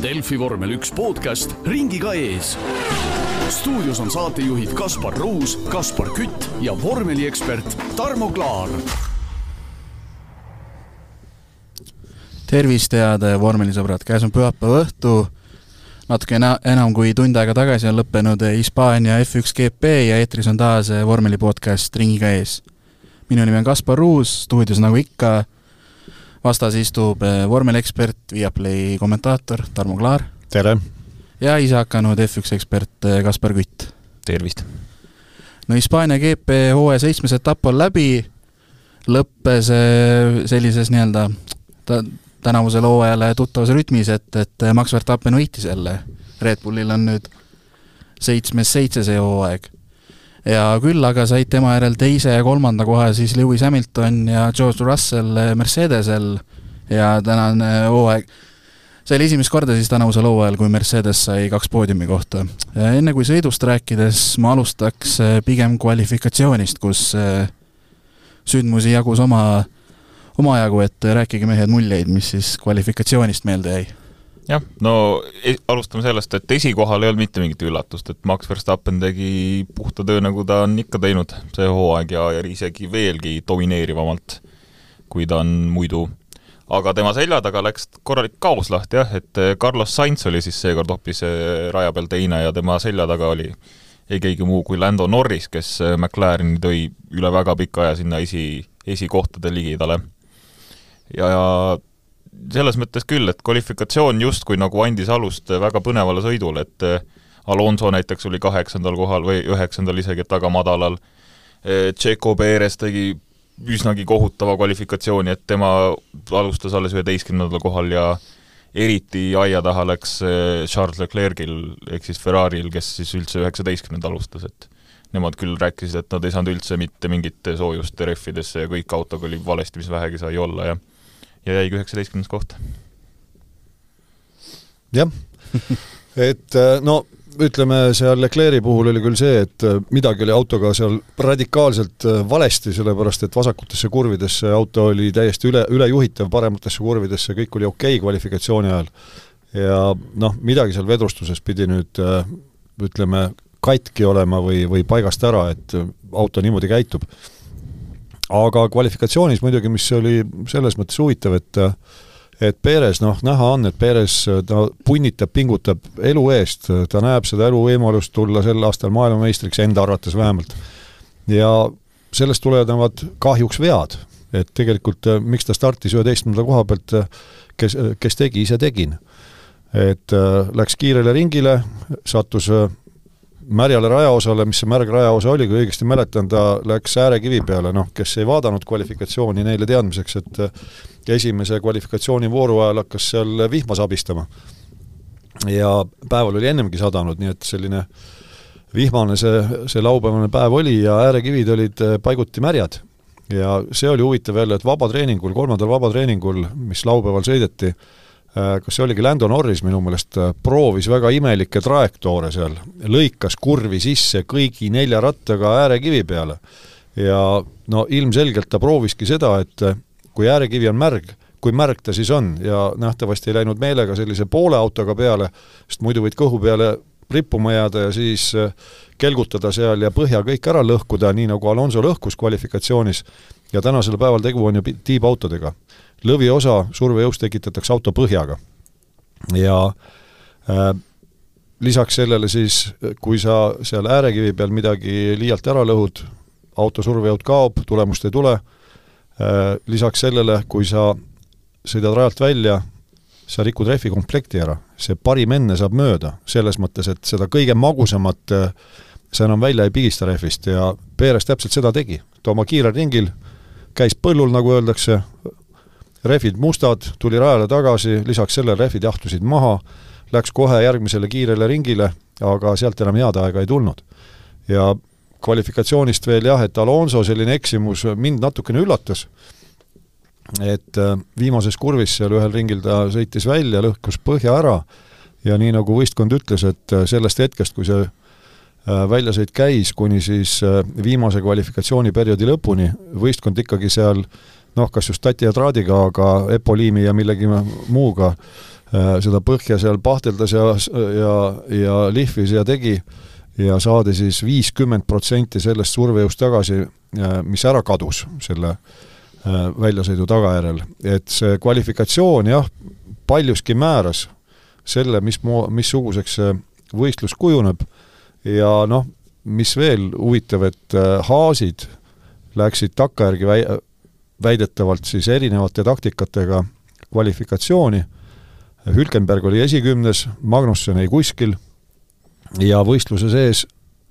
Delfi vormel üks podcast ringiga ees. stuudios on saatejuhid Kaspar Ruus, Kaspar Kütt ja vormeliekspert Tarmo Klaar. tervist, head vormelisõbrad, käes on pühapäeva õhtu. natuke ena-, enam kui tund aega tagasi on lõppenud Hispaania F1 GP ja eetris on taas vormeli podcast Ringiga ees. minu nimi on Kaspar Ruus, stuudios nagu ikka vastas istub eh, vormeliekspert, Viaplay kommentaator Tarmo Klaar. tere! ja ise hakanud F1 ekspert eh, Kaspar Kütt. tervist! no Hispaania GP hooaja seitsmes etapp on läbi, lõppes eh, sellises nii-öelda ta tänavusele hooajale tuttavas rütmis, et, et Max Verstappen võitis jälle. Red Bullil on nüüd seitsmes seitse see hooaeg ja küll aga said tema järel teise ja kolmanda koha siis Lewis Hamilton ja George Russell Mercedesel ja tänane hooaeg see oli esimest korda siis tänavusel hooajal, kui Mercedes sai kaks poodiumi kohta. enne kui sõidust rääkides, ma alustaks pigem kvalifikatsioonist, kus eh, sündmusi jagus oma, omajagu, et rääkige mehed muljeid, mis siis kvalifikatsioonist meelde jäi jah, no e-, alustame sellest, et esikohal ei olnud mitte mingit üllatust, et Max Verstappen tegi puhta töö, nagu ta on ikka teinud see hooaeg ja, ja isegi veelgi domineerivamalt, kui ta on muidu. aga tema selja taga läks korralik kaos lahti jah, et Carlos Sainz oli siis seekord hoopis äh, raja peal teine ja tema selja taga oli ei keegi muu kui Lando Norris, kes äh, McLareni tõi üle väga pika aja sinna esi, esikohtade ligidale. ja, ja selles mõttes küll, et kvalifikatsioon justkui nagu andis alust väga põnevale sõidule, et eh, Alonso näiteks oli kaheksandal kohal või üheksandal isegi, et väga madalal, eh, Tšeko Perez tegi üsnagi kohutava kvalifikatsiooni, et tema alustas alles üheteistkümnendal kohal ja eriti aia taha läks eh, Charles Leclerc'il ehk siis Ferrari'l, kes siis üldse üheksateistkümnendal alustas, et nemad küll rääkisid, et nad ei saanud üldse mitte mingit soojust rehvidesse ja kõik autoga oli valesti, mis vähegi sai olla ja ja jäigi üheksateistkümnes koht. jah, et äh, no ütleme, seal Leclerc'i puhul oli küll see, et äh, midagi oli autoga seal radikaalselt äh, valesti, sellepärast et vasakutesse kurvidesse auto oli täiesti üle, ülejuhitav, parematesse kurvidesse kõik oli okei okay kvalifikatsiooni ajal. ja noh, midagi seal vedrustuses pidi nüüd ütleme, katki olema või, või paigast ära, et auto niimoodi käitub aga kvalifikatsioonis muidugi, mis oli selles mõttes huvitav, et et Perez, noh, näha on, et Perez, ta punnitab, pingutab elu eest, ta näeb seda eluvõimalust tulla sel aastal maailmameistriks, enda arvates vähemalt. ja sellest tulenevad kahjuks vead, et tegelikult miks ta startis üheteistkümnenda koha pealt, kes, kes tegi, ise tegin. et läks kiirele ringile, sattus märjale rajaosale, mis see märg rajaosa oli, kui õigesti mäletan, ta läks äärekivi peale, noh, kes ei vaadanud kvalifikatsiooni, neile teadmiseks, et esimese kvalifikatsioonivooru ajal hakkas seal vihma sabistama. ja päeval oli ennemgi sadanud, nii et selline vihmane see, see laupäevane päev oli ja äärekivid olid paiguti märjad. ja see oli huvitav jälle, et vabatreeningul, kolmandal vabatreeningul, mis laupäeval sõideti, Äh, kas see oligi Lando Norris minu meelest, äh, proovis väga imelikke trajektoore seal, lõikas kurvi sisse kõigi nelja rattaga äärekivi peale. ja no ilmselgelt ta prooviski seda, et äh, kui äärekivi on märg, kui märg ta siis on. Ja nähtavasti ei läinud meelega sellise poole autoga peale, sest muidu võid kõhu peale rippuma jääda ja siis kelgutada seal ja põhja kõik ära lõhkuda, nii nagu Alonso lõhkus kvalifikatsioonis, ja tänasel päeval tegu on ju tiibautodega lõviosa survejõust tekitatakse auto põhjaga. ja äh, lisaks sellele siis, kui sa seal äärekivi peal midagi liialt ära lõhud, auto survejõud kaob, tulemust ei tule äh,, lisaks sellele, kui sa sõidad rajalt välja, sa rikud rehvikomplekti ära, see parim enne saab mööda, selles mõttes, et seda kõige magusamat äh, sa enam välja ei pigista rehvist ja Perez täpselt seda tegi, ta oma kiirel ringil käis põllul, nagu öeldakse, rehvid mustad, tuli rajale tagasi, lisaks sellele rehvid jahtusid maha, läks kohe järgmisele kiirele ringile, aga sealt enam head aega ei tulnud. ja kvalifikatsioonist veel jah, et Alonso selline eksimus mind natukene üllatas, et äh, viimases kurvis seal ühel ringil ta sõitis välja, lõhkus põhja ära ja nii, nagu võistkond ütles, et äh, sellest hetkest, kui see äh, väljasõit käis, kuni siis viimase kvalifikatsiooniperioodi lõpuni, võistkond ikkagi seal äh, noh, kas just tati ja traadiga, aga epoliimi ja millegi muuga seda põhja seal pahteldas ja, ja, ja lihvis ja tegi ja saadi siis viiskümmend protsenti sellest survejõust tagasi, mis ära kadus selle väljasõidu tagajärjel. et see kvalifikatsioon jah, paljuski määras selle, mis mo-, missuguseks see võistlus kujuneb ja noh, mis veel huvitav, et Haasid läksid takkajärgi väi-, väidetavalt siis erinevate taktikatega kvalifikatsiooni, Hülkenberg oli esikümnes, Magnusson ei kuskil ja võistluse sees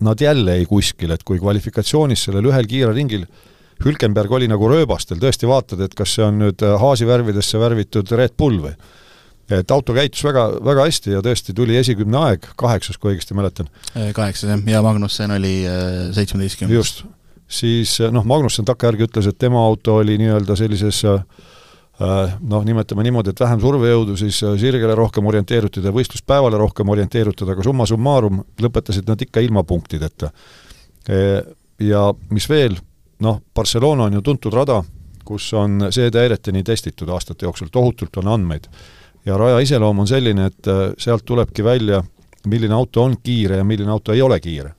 nad jälle ei kuskil, et kui kvalifikatsioonis sellel ühel kiirel ringil Hülkenberg oli nagu rööbastel, tõesti vaatad, et kas see on nüüd Haasi värvidesse värvitud Red Bull või et auto käitus väga, väga hästi ja tõesti tuli esikümne aeg, kaheksas, kui õigesti mäletan. kaheksas jah, ja Magnussen oli äh, seitsmeteistkümnes. just, siis noh, Magnussen takkajärgi ütles, et tema auto oli nii-öelda sellises äh, noh, nimetame niimoodi, et vähem survejõudu, siis sirgele rohkem orienteeritud ja võistluspäevale rohkem orienteeritud, aga summa summarum lõpetasid nad ikka ilma punktideta. Ja mis veel, noh, Barcelona on ju tuntud rada, kus on seedehäireteni testitud aastate jooksul, tohutult on andmeid. ja raja iseloom on selline, et sealt tulebki välja, milline auto on kiire ja milline auto ei ole kiire.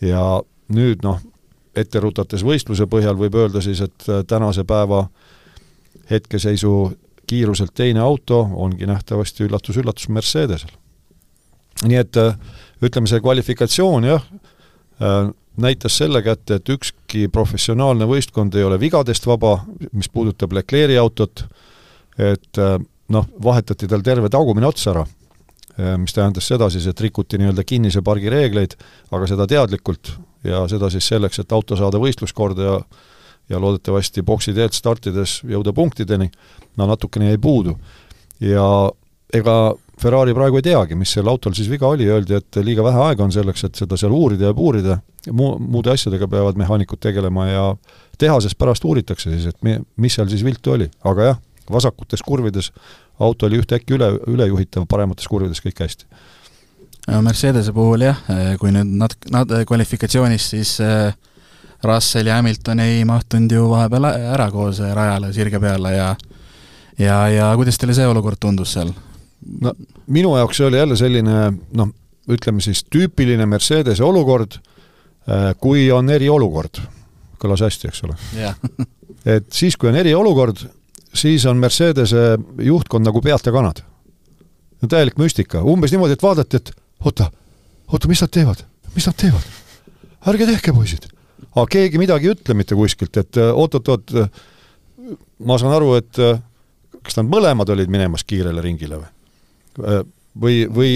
ja nüüd noh, ette rutates võistluse põhjal võib öelda siis, et äh, tänase päeva hetkeseisu kiiruselt teine auto ongi nähtavasti üllatus-üllatus Mercedesel. nii et äh, ütleme, see kvalifikatsioon jah, äh, näitas selle kätte, et ükski professionaalne võistkond ei ole vigadest vaba, mis puudutab Leclerc'i autot, et noh, vahetati tal terve tagumine ots ära, mis tähendas seda siis, et rikuti nii-öelda kinnise pargi reegleid, aga seda teadlikult ja seda siis selleks, et auto saada võistluskorda ja ja loodetavasti boksi teelt startides jõuda punktideni, no natukene jäi puudu. ja ega Ferrari praegu ei teagi, mis sel autol siis viga oli, öeldi, et liiga vähe aega on selleks, et seda seal uurida ja puurida, muu, muude asjadega peavad mehaanikud tegelema ja tehases pärast uuritakse siis, et mi-, mis seal siis viltu oli, aga jah, vasakutes kurvides auto oli ühtäkki üle, ülejuhitav, paremates kurvides kõik hästi Mercedese puhul jah, kui nüüd nat-, nat-, kvalifikatsioonis siis äh, Russell ja Hamilton ei mahtunud ju vahepeal ära koos rajale sirge peale ja ja, ja kuidas teile see olukord tundus seal? no minu jaoks see oli jälle selline noh, ütleme siis tüüpiline Mercedese olukord, äh, kui on eriolukord. kõlas hästi, eks ole et siis, kui on eriolukord, siis on Mercedese juhtkond nagu peata kanad. no täielik müstika, umbes niimoodi, et vaadati, et oota, oota, mis nad teevad, mis nad teevad? ärge tehke, poisid. aga keegi midagi ei ütle mitte kuskilt, et oot-oot-oot, ma saan aru, et kas nad mõlemad olid minemas kiirele ringile või? või, või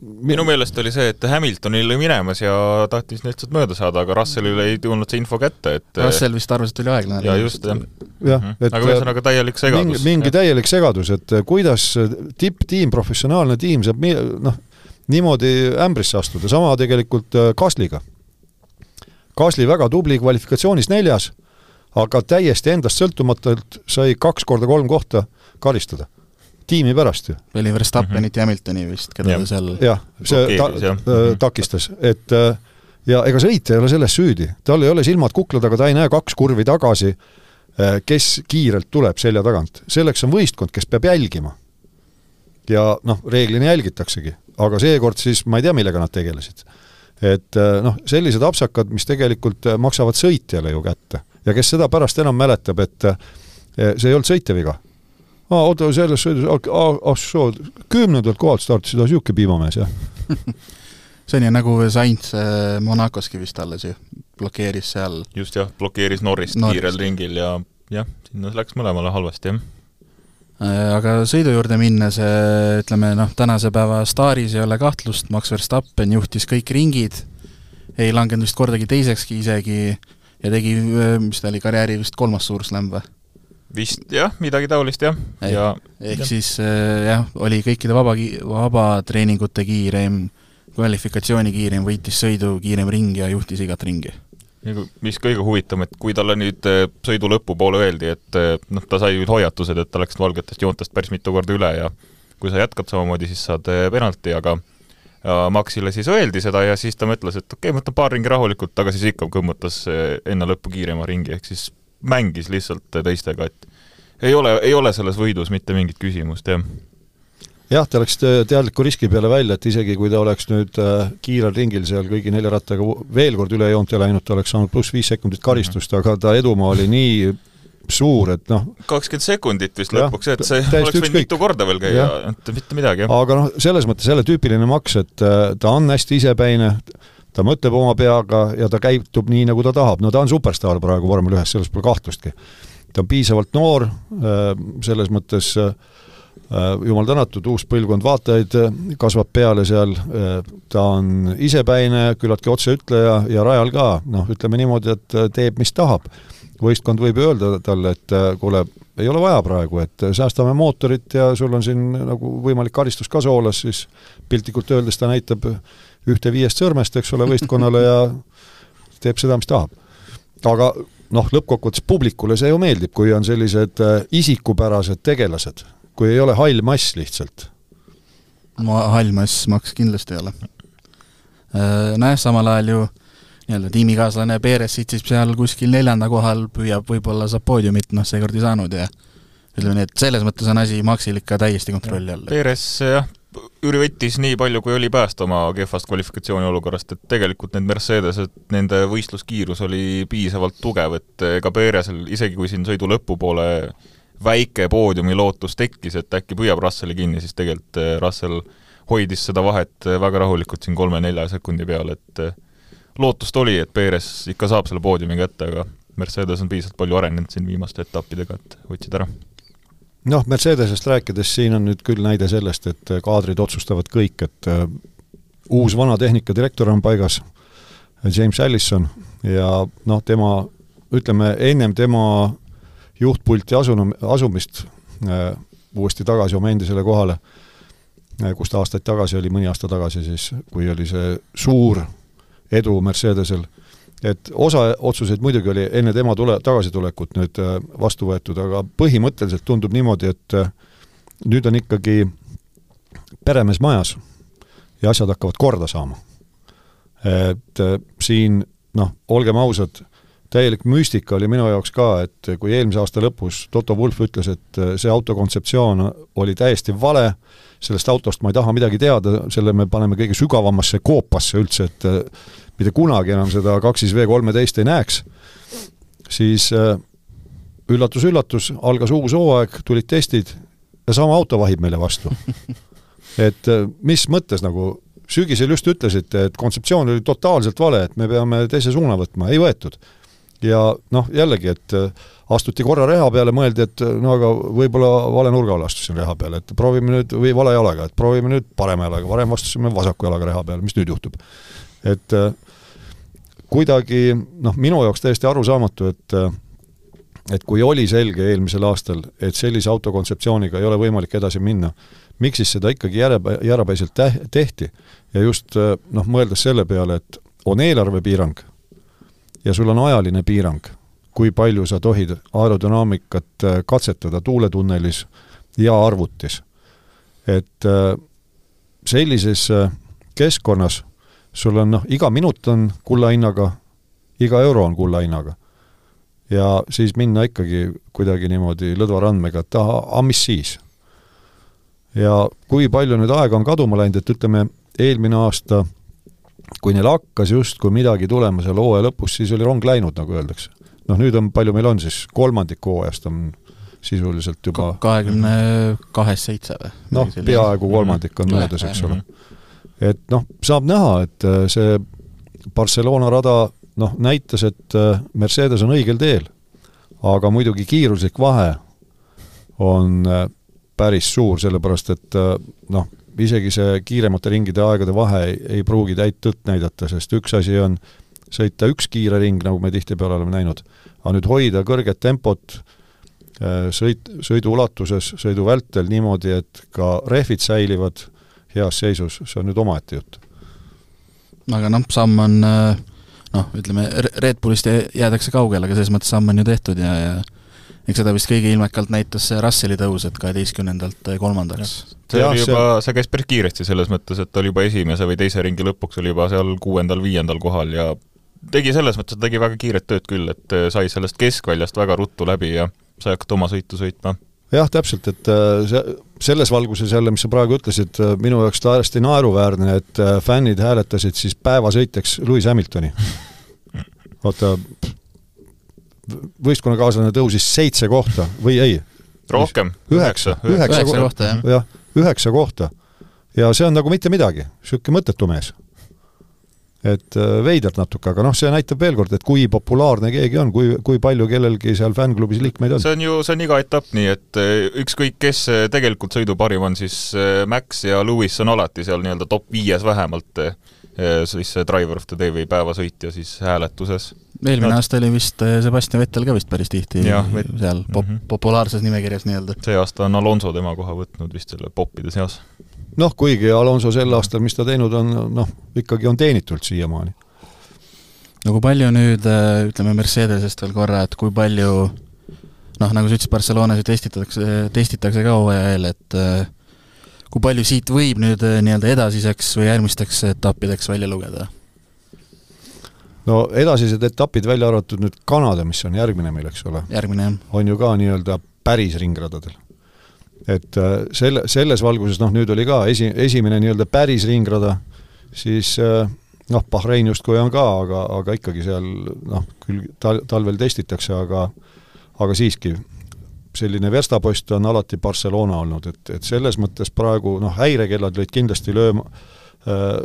minu meelest oli see, et Hamilton oli minemas ja tahtis lihtsalt mööda saada, aga Russellile ei tulnud see info kätte, et Russell vist arvas, et oli aeglane. jaa, just, jah. jah, mhm. et aga ühesõnaga täielik segadus. mingi, mingi täielik segadus, et kuidas tipptiim, professionaalne tiim saab noh, niimoodi ämbrisse astuda, sama tegelikult Kasliga. Kasli väga tubli, kvalifikatsioonis neljas, aga täiesti endast sõltumatult sai kaks korda kolm kohta karistada tiimi pärast ju. oli Verstappenit mm -hmm. ja Hamiltoni vist, keda ta seal jah, see ta, ta, mhm. takistas, et äh, ja ega sõitja ei ole selles süüdi, tal ei ole silmad kukla taga, ta ei näe kaks kurvi tagasi, äh, kes kiirelt tuleb selja tagant. selleks on võistkond, kes peab jälgima. ja noh, reeglina jälgitaksegi, aga seekord siis ma ei tea, millega nad tegelesid. et äh, noh, sellised apsakad, mis tegelikult maksavad sõitjale ju kätte. Ja kes seda pärast enam mäletab, et see ei olnud sõitja viga aa, oota, selles sõidus, ah soo, kümnendalt kohalt startisid, niisugune piimamees, jah. See on ju nagu Sainz äh, Monacoski vist alles ju, blokeeris seal. Just jah, blokeeris Norrist, Norrist. kiirel ringil ja jah, sinna läks mõlemale halvasti, jah. äh, aga sõidu juurde minnes, äh, ütleme noh, tänase päeva staaris ei ole kahtlust, Max Verstappen juhtis kõik ringid, ei langenud vist kordagi teisekski isegi ja tegi, mis ta oli, karjääri vist kolmas suur slam või? vist jah, midagi taolist jah. ja ehk ja. siis äh, jah, oli kõikide vaba, vabatreeningute kiireim, kvalifikatsiooni kiireim, võitis sõidu kiirem ring ja juhtis igat ringi. Mis kõige huvitavam, et kui talle nüüd äh, sõidu lõpupoole öeldi, et äh, noh, ta sai nüüd hoiatused, et ta läks valgetest joontest päris mitu korda üle ja kui sa jätkad samamoodi, siis saad penalti, aga Maxile siis öeldi seda ja siis ta mõtles, et okei okay,, ma võtan paar ringi rahulikult, aga siis ikka kõmmutas enne lõppu kiirema ringi, ehk siis mängis lihtsalt teistega, et ei ole, ei ole selles võidus mitte mingit küsimust, jah. Jah, ta läks teadliku riski peale välja, et isegi kui ta oleks nüüd äh, kiirel ringil seal kõigi nelja rattaga veel kord üle joont ja läinud, ta oleks saanud pluss viis sekundit karistust, aga ta edumaa oli nii suur, et noh. kakskümmend sekundit vist lõpuks, et see oleks võinud mitu korda veel käia, et mitte midagi, aga noh, selles mõttes jälle tüüpiline maks, et äh, ta on hästi isepäine, ta mõtleb oma peaga ja ta käitub nii, nagu ta tahab, no ta on superstaar praegu vormel ühes, selles pole kahtlustki. ta on piisavalt noor, äh, selles mõttes äh, jumal tänatud, uus põlvkond vaatajaid kasvab peale seal, ta on isepäine, küllaltki otseütleja ja rajal ka, noh, ütleme niimoodi, et teeb, mis tahab. Võistkond võib öelda talle, et äh, kuule, ei ole vaja praegu, et äh, säästame mootorit ja sul on siin nagu võimalik karistus ka soolas, siis piltlikult öeldes ta näitab ühte viiest sõrmest, eks ole, võistkonnale ja teeb seda, mis tahab. aga noh, lõppkokkuvõttes publikule see ju meeldib, kui on sellised äh, isikupärased tegelased, kui ei ole hall mass lihtsalt. no hall mass maks kindlasti ei ole. Nojah, samal ajal ju nii-öelda tiimikaaslane Perez sitsib seal kuskil neljanda kohal, püüab, võib-olla saab poodiumit, noh, seekord ei saanud ja ütleme nii, et selles mõttes on asi Maxil ikka täiesti kontrolli all. Perez jah, üritas nii palju, kui oli päästa oma kehvast kvalifikatsiooni olukorrast, et tegelikult need Mercedesed, nende võistluskiirus oli piisavalt tugev, et ega Perezil, isegi kui siin sõidu lõpupoole väike poodiumi lootus tekkis, et äkki püüab Russelli kinni, siis tegelikult Russell hoidis seda vahet väga rahulikult siin kolme-nelja sekundi peal, et lootust oli, et Perez ikka saab selle poodiumi kätte, aga Mercedes on piisavalt palju arenenud siin viimaste etappidega, et hoidsid ära. noh, Mercedesest rääkides, siin on nüüd küll näide sellest, et kaadrid otsustavad kõik, et uus vana tehnikadirektor on paigas, James Allison, ja noh, tema, ütleme, ennem tema juhtpulti asunu-, asumist uh, uuesti tagasi oma endisele kohale, uh, kus ta aastaid tagasi oli, mõni aasta tagasi siis, kui oli see suur edu Mercedesel. et osa otsuseid muidugi oli enne tema tule, tagasitulekut nüüd äh, vastu võetud, aga põhimõtteliselt tundub niimoodi, et äh, nüüd on ikkagi peremees majas ja asjad hakkavad korda saama. et äh, siin noh, olgem ausad, täielik müstika oli minu jaoks ka, et kui eelmise aasta lõpus Toto Wulf ütles, et see auto kontseptsioon oli täiesti vale, sellest autost ma ei taha midagi teada, selle me paneme kõige sügavamasse koopasse üldse, et mitte kunagi enam seda kaks siis V kolmeteist ei näeks, siis üllatus-üllatus, äh, algas uus hooaeg, tulid testid ja sama auto vahib meile vastu. et äh, mis mõttes nagu, sügisel just ütlesite, et kontseptsioon oli totaalselt vale, et me peame teise suuna võtma, ei võetud. Ja noh, jällegi, et äh, astuti korra reha peale, mõeldi, et no aga võib-olla vale nurga all astusin reha peale, et proovime nüüd, või vale jalaga, et proovime nüüd parema jalaga, varem astusime vasaku jalaga reha peale, mis nüüd juhtub? et äh, kuidagi noh, minu jaoks täiesti arusaamatu, et et kui oli selge eelmisel aastal, et sellise autokontseptsiooniga ei ole võimalik edasi minna, miks siis seda ikkagi järe, jäärapäiselt tä-, tehti? ja just noh, mõeldes selle peale, et on eelarvepiirang ja sul on ajaline piirang, kui palju sa tohid aerodünaamikat katsetada tuuletunnelis ja arvutis. et sellises keskkonnas sul on noh, iga minut on kulla hinnaga, iga euro on kulla hinnaga. ja siis minna ikkagi kuidagi niimoodi lõdva randmega, et aha, aga mis siis? ja kui palju nüüd aega on kaduma läinud, et ütleme, eelmine aasta kui neil hakkas justkui midagi tulema seal hooaja lõpus, siis oli rong läinud, nagu öeldakse. noh, nüüd on, palju meil on siis, kolmandik hooajast on sisuliselt juba kahekümne kahest seitse või? noh, peaaegu kolmandik on möödas, eks ole et noh, saab näha, et äh, see Barcelona rada noh, näitas, et äh, Mercedes on õigel teel. aga muidugi kiiruslik vahe on äh, päris suur, sellepärast et noh, isegi see kiiremate ringide aegade vahe ei, ei pruugi täit tõtt näidata, sest üks asi on sõita üks kiire ring, nagu me tihtipeale oleme näinud, aga nüüd hoida kõrget tempot sõit, sõidu ulatuses, sõidu vältel niimoodi, et ka rehvid säilivad heas seisus, see on nüüd omaette jutt. aga noh, samm on noh, ütleme, Red Bullist jäädakse kaugele, aga selles mõttes samm on ju tehtud ja, ja eks seda vist kõige ilmekalt näitas see Russelli tõus, et kaheteistkümnendalt kolmandaks. see oli juba, see käis päris kiiresti selles mõttes, et ta oli juba esimese või teise ringi lõpuks oli juba seal kuuendal-viiendal kohal ja tegi selles mõttes, tegi väga kiiret tööd küll, et sai sellest keskväljast väga ruttu läbi ja sai hakata oma sõitu sõitma jah, täpselt, et äh, see, selles valguses jälle, mis sa praegu ütlesid, minu jaoks täiesti naeruväärne, et fännid hääletasid siis päevasõitjaks Lewis Hamiltoni. vaata, võistkonnakaaslane tõusis seitse kohta või ei? rohkem, üheksa, üheksa, kohta, jah. jah, üheksa kohta. ja see on nagu mitte midagi, niisugune mõttetu mees et äh, veidrad natuke, aga noh, see näitab veel kord, et kui populaarne keegi on, kui, kui palju kellelgi seal fännklubis liikmeid on. see on ju, see on iga etapp nii, et äh, ükskõik, kes äh, tegelikult sõidu parim on, siis Max ja Lewis on alati seal nii-öelda top viies vähemalt, siis see driver of the day või päevasõitja siis hääletuses. eelmine no. aasta oli vist Sebastian Vettel ka vist päris tihti ja, vet... seal pop-, mm -hmm. populaarses nimekirjas nii-öelda. see aasta on Alonso tema koha võtnud vist selle poppide seas noh, kuigi Alonso sel aastal, mis ta teinud on, noh, ikkagi on teenitult siiamaani. no kui palju nüüd, äh, ütleme Mercedesest veel korra, et kui palju noh, nagu sa ütlesid, Barcelonas ju testitakse, testitakse ka hooaja eel, et äh, kui palju siit võib nüüd äh, nii-öelda edasiseks või järgmisteks etappideks välja lugeda? no edasised etapid, välja arvatud nüüd Kanada, mis on järgmine meil, eks ole. on ju ka nii-öelda päris ringradadel et äh, selle, selles valguses noh, nüüd oli ka esi, esimene nii-öelda päris ringrada, siis äh, noh, Bahrein justkui on ka, aga, aga ikkagi seal noh, küll tal-, talvel testitakse, aga aga siiski, selline verstapost on alati Barcelona olnud, et, et selles mõttes praegu noh, häirekellad lõid kindlasti lööma äh,,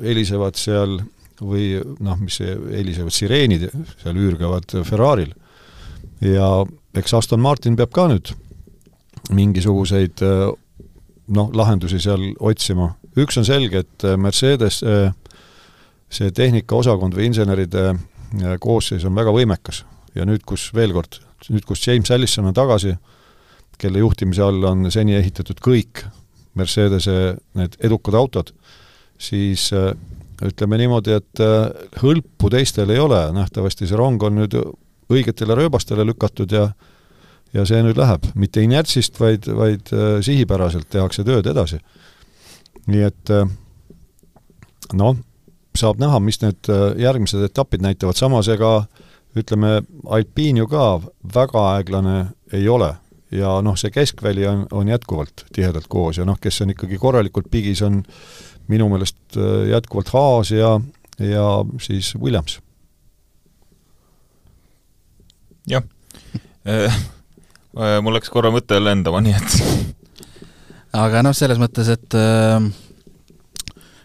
helisevad seal või noh, mis helisevad sireenid seal üürgavad Ferraril. ja eks Aston Martin peab ka nüüd mingisuguseid noh, lahendusi seal otsima. üks on selge, et Mercedes see tehnikaosakond või inseneride koosseis on väga võimekas ja nüüd, kus veel kord, nüüd, kus James Allison on tagasi, kelle juhtimise all on seni ehitatud kõik Mercedese need edukad autod, siis ütleme niimoodi, et hõlpu teistel ei ole, nähtavasti see rong on nüüd õigetele rööbastele lükatud ja ja see nüüd läheb, mitte inertsist, vaid, vaid äh, sihipäraselt tehakse tööd edasi. nii et äh, noh, saab näha, mis need äh, järgmised etapid näitavad, samas ega ütleme, alpiin ju ka väga aeglane ei ole ja noh, see keskväli on, on jätkuvalt tihedalt koos ja noh, kes on ikkagi korralikult pigis, on minu meelest jätkuvalt Haas ja, ja siis Williams. jah Äh, mul läks korra mõte lendama, nii et aga noh, selles mõttes, et äh,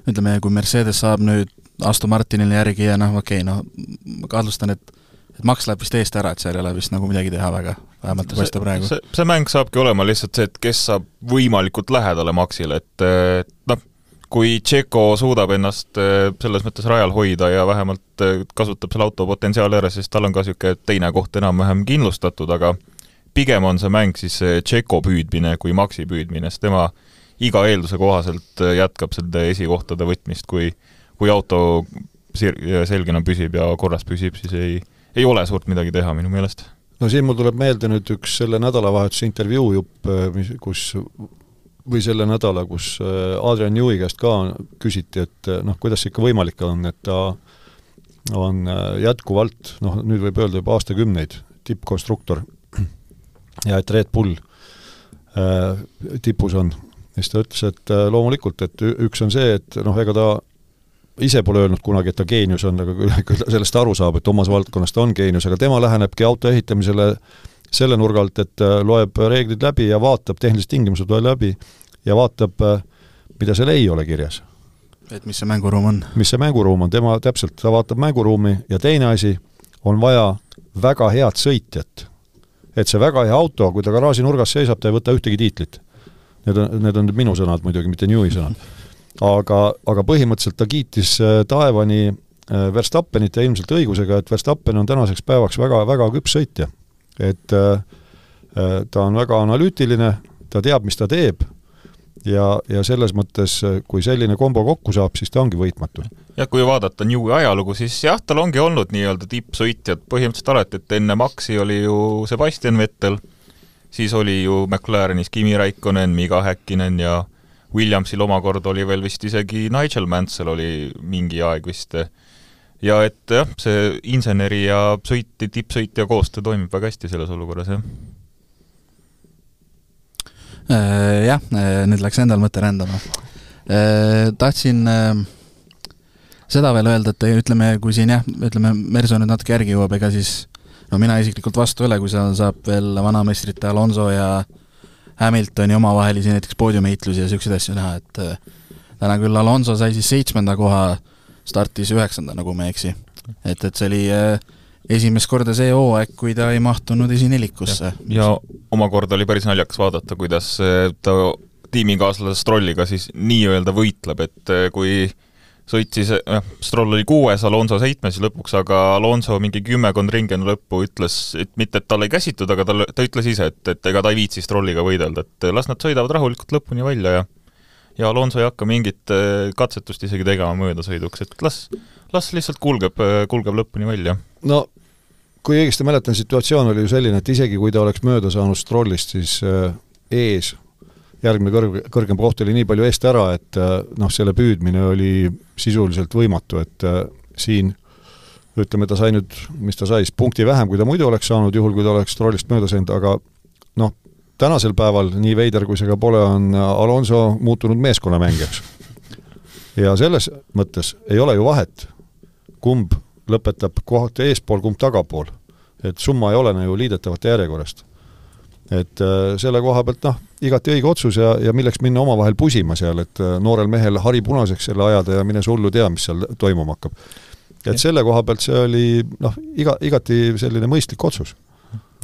ütleme, kui Mercedes saab nüüd Aston Martinile järgi ja noh, okei okay,, noh, ma kahtlustan, et et Max läheb vist eest ära, et seal ei ole vist nagu midagi teha väga, vähemalt ei paista praegu. see, mäng saabki olema lihtsalt see, et kes saab võimalikult lähedale Maxile, et noh, kui Tšeko suudab ennast äh, selles mõttes rajal hoida ja vähemalt kasutab selle auto potentsiaali ära, siis tal on ka niisugune teine koht enam-vähem kindlustatud, aga pigem on see mäng siis Tšeko püüdmine kui Maxi püüdmine, sest tema iga eelduse kohaselt äh, jätkab selle esikohtade võtmist, kui kui auto sir-, selgena püsib ja korras püsib, siis ei, ei ole suurt midagi teha minu meelest. no siin mul tuleb meelde nüüd üks selle nädalavahetuse intervjuu jupp, äh, mis, kus või selle nädala, kus äh, Adrian Newey käest ka küsiti, et noh, kuidas see ikka võimalik on, et ta on jätkuvalt, noh nüüd võib öelda juba aastakümneid, tippkonstruktor ja et Red Bull äh, tipus on. siis ta ütles, et äh, loomulikult, et üks on see, et noh, ega ta ise pole öelnud kunagi, et ta geenius on, aga küll ta sellest aru saab, et omas valdkonnas ta on geenius, aga tema lähenebki auto ehitamisele selle nurga alt, et äh, loeb reeglid läbi ja vaatab, tehnilised tingimused loeb läbi ja vaatab, äh, mida seal ei ole kirjas. et mis see mänguruum on? mis see mänguruum on, tema täpselt, ta vaatab mänguruumi ja teine asi, on vaja väga head sõitjat et see väga hea auto, kui ta garaaži nurgas seisab, ta ei võta ühtegi tiitlit. Need on, need on minu sõnad muidugi, mitte Newi sõnad. Aga, aga põhimõtteliselt ta kiitis äh, taevani äh, Verstappenit ja ilmselt õigusega, et Verstappen on tänaseks päevaks väga, väga küps sõitja. et äh, ta on väga analüütiline, ta teab, mis ta teeb ja, ja selles mõttes, kui selline kombo kokku saab, siis ta ongi võitmatu. jah, kui vaadata Newi ajalugu, siis jah, tal ongi olnud nii-öelda tippsõitjad põhimõtteliselt alati, et enne Maxi oli ju Sebastian Vettel, siis oli ju McLarenis Kimi Raikkonen, Miga Häkkinen ja Williamsil omakorda oli veel vist isegi Nigel Mansell oli mingi aeg vist. ja et jah, see inseneri ja sõiti, tippsõitja koostöö toimib väga hästi selles olukorras, jah Jah, nüüd läks endal mõte rändama. Tahtsin seda veel öelda, et ütleme, kui siin jah, ütleme, Merso nüüd natuke järgi jõuab, ega siis no mina isiklikult vastu ei ole, kui seal saab veel vanameistrite Alonso ja Hamiltoni omavahelisi näiteks poodiumiheitlusi ja niisuguseid asju näha, et täna küll Alonso sai siis seitsmenda koha, startis üheksanda, nagu ma ei eksi. et, et see oli äh, esimest korda see hooaeg, kui ta ei mahtunud esinelikusse. ja omakorda oli päris naljakas vaadata, kuidas äh, ta tiimikaaslase Strolliga siis nii-öelda võitleb, et äh, kui sõitis, noh, Stroll oli kuues, Alonso seitsmes lõpuks, aga Alonso mingi kümmekond ringi enne lõppu ütles, et mitte, et tal ei käsitud, aga tal, ta ütles ise, et, et ega ta ei viitsi Strolliga võidelda, et las nad sõidavad rahulikult lõpuni välja ja ja Alonso ei hakka mingit äh, katsetust isegi tegema möödasõiduks, et las, las lihtsalt kulgeb, äh, kulgeb lõpuni välja. no kui õigesti mäletan, situatsioon oli ju selline, et isegi kui ta oleks mööda saanud Strollist, siis äh, ees järgmine kõrg, kõrgem koht oli nii palju eest ära, et noh, selle püüdmine oli sisuliselt võimatu, et siin ütleme, ta sai nüüd, mis ta sai, siis punkti vähem, kui ta muidu oleks saanud, juhul kui ta oleks Strollist mööda sõitnud, aga noh, tänasel päeval, nii veider kui see ka pole, on Alonso muutunud meeskonnamängijaks. ja selles mõttes ei ole ju vahet, kumb lõpetab koht eespool, kumb tagapool. et summa ei olene ju liidetavate järjekorrast. Et äh, selle koha pealt noh, igati õige otsus ja, ja milleks minna omavahel pusima seal, et äh, noorel mehel hari punaseks selle ajada ja mine sa hullu tea, mis seal toimuma hakkab. et selle koha pealt see oli noh, iga, igati selline mõistlik otsus